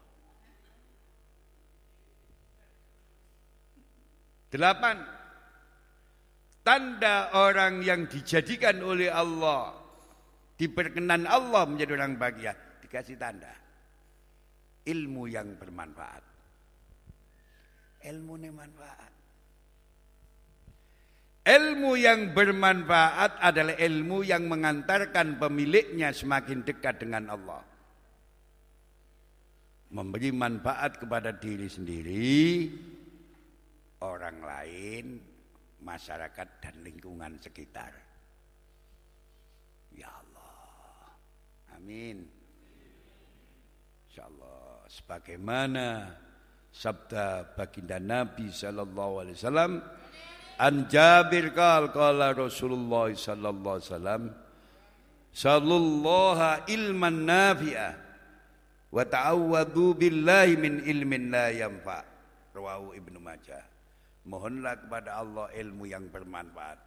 Delapan Tanda orang yang dijadikan oleh Allah Diperkenan Allah menjadi orang bahagia Dikasih tanda. Ilmu yang bermanfaat. Ilmu ini manfaat Ilmu yang bermanfaat adalah ilmu yang mengantarkan pemiliknya semakin dekat dengan Allah. Memberi manfaat kepada diri sendiri, orang lain, masyarakat dan lingkungan sekitar. Ya Allah. Amin. Insyaallah sebagaimana sabda baginda Nabi sallallahu alaihi wasallam An Jabir qal qala Rasulullah sallallahu alaihi wasallam ilman nafi'ah wa ta'awwadu billahi min ilmin la yanfa. Rawahu Ibnu Majah. Mohonlah kepada Allah ilmu yang bermanfaat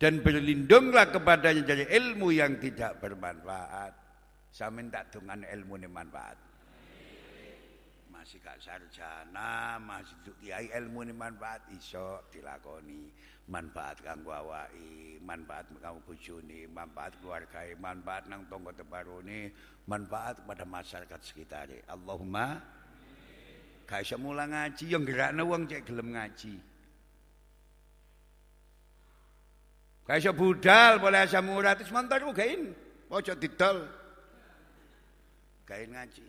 dan berlindunglah kepadanya dari ilmu yang tidak bermanfaat. Saya minta dengan ilmu ini manfaat masih gak sarjana, masih kiai ilmu ini manfaat iso dilakoni. Manfaat kanggo awaki, manfaat kanggo bojone, manfaat keluarga, manfaat nang tangga tebarone, manfaat kepada masyarakat sekitar. Allahumma gak iso ngaji yang gerakno wong cek gelem ngaji. Gak iso budal boleh asam urat wis mantar gain. Ojo didol. Gain ngaji.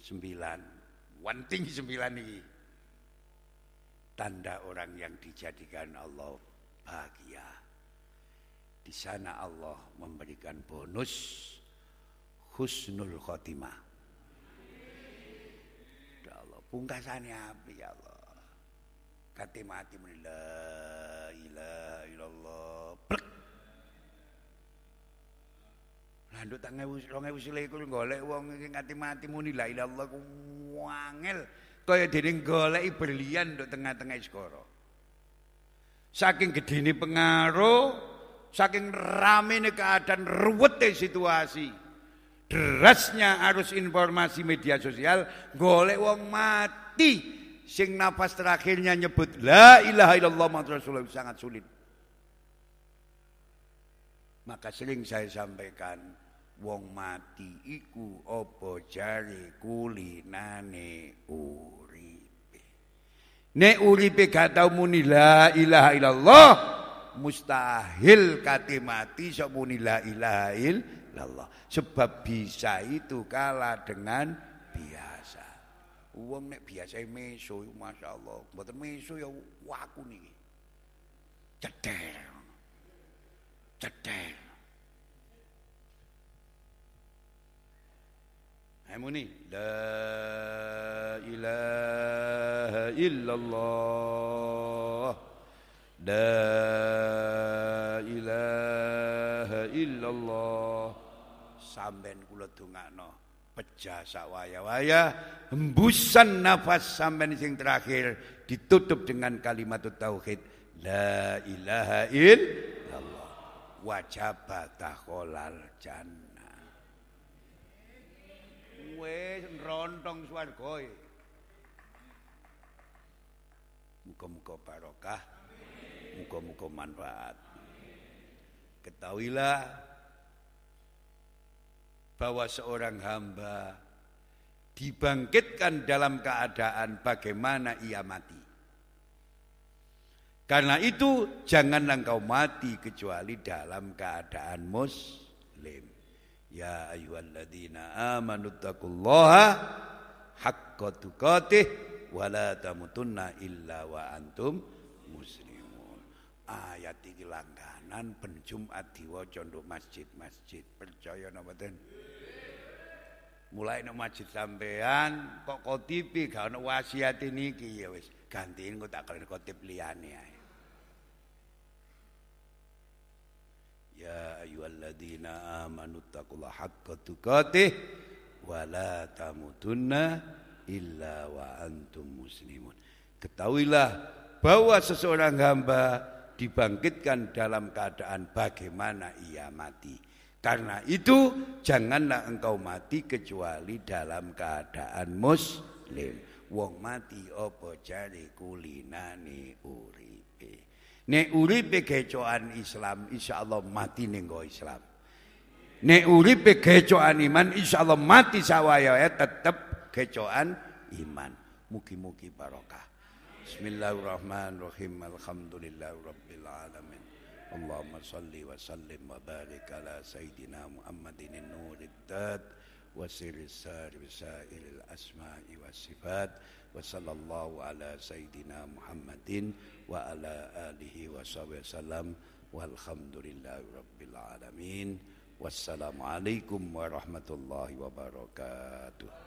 sembilan. Wanting sembilan ini. tanda orang yang dijadikan Allah bahagia. Di sana Allah memberikan bonus husnul khotimah. Ya Allah, pungkasannya apa ya Allah? Kati mati la ilaha illallah. Plek. Landuk tak ngewu 2021 golek wong iki ngati mati muni la ilaha illallah ku wangel kaya dening goleki berlian nduk tengah-tengah segara. Saking gedene pengaruh, saking ramene keadaan ruwete situasi. Derasnya arus informasi media sosial golek wong mati sing nafas terakhirnya nyebut la ilaha illallah Muhammad Rasulullah sangat sulit. Maka sering saya sampaikan wong mati iku jari kulinane uripe. Nek uripe gak tau muni la ilaha illallah mustahil kate mati sok muni la ilaha illallah. Sebab bisa itu kalah dengan biasa. Wong nek biasa meso masyaallah, mboten meso ya waku niki. Ceder. Ceder. Hamuni la ilaha illallah la ilaha illallah sampean kula dongakno pecah sawaya-waya hembusan nafas sampean sing terakhir ditutup dengan kalimat tauhid la ilaha illallah wajaba takholal jannah wis rontong swarga e. Muga-muga barokah, muga-muga manfaat. Ketahuilah bahwa seorang hamba dibangkitkan dalam keadaan bagaimana ia mati. Karena itu janganlah engkau mati kecuali dalam keadaan muslim. Ya ayyuhalladzina amanu taqullaha haqqa tuqatih wa la tamutunna illa wa antum muslimun. Ayat iki langganan ben Jumat diwaca masjid-masjid. Percaya napa mboten? Mulai nang masjid sampean kok kotipi gak ono wasiat niki ya wis gantiin kok tak kalian kotip liyane ae. Ya ayyuhalladzina amanu taqullaha haqqa tuqatih wa la tamutunna illa wa antum muslimun. Ketahuilah bahwa seseorang hamba dibangkitkan dalam keadaan bagaimana ia mati. Karena itu janganlah engkau mati kecuali dalam keadaan muslim. Wong mati opo jari kulinane uripe. Nek uripe kecoan Islam, insyaallah mati ning Islam. Nek uripe kecoan iman, insyaallah mati sawaya tetep kecoan iman. Mugi-mugi barokah. Bismillahirrahmanirrahim. Alhamdulillahirabbil alamin. Allahumma salli wa sallim wa barik ala sayyidina Muhammadin nurid dad wa sirri sari bisairil asma'i was sifat wa sallallahu ala sayyidina Muhammadin wa ala alihi wa sallam walhamdulillahi rabbil alamin wassalamualaikum warahmatullahi wabarakatuh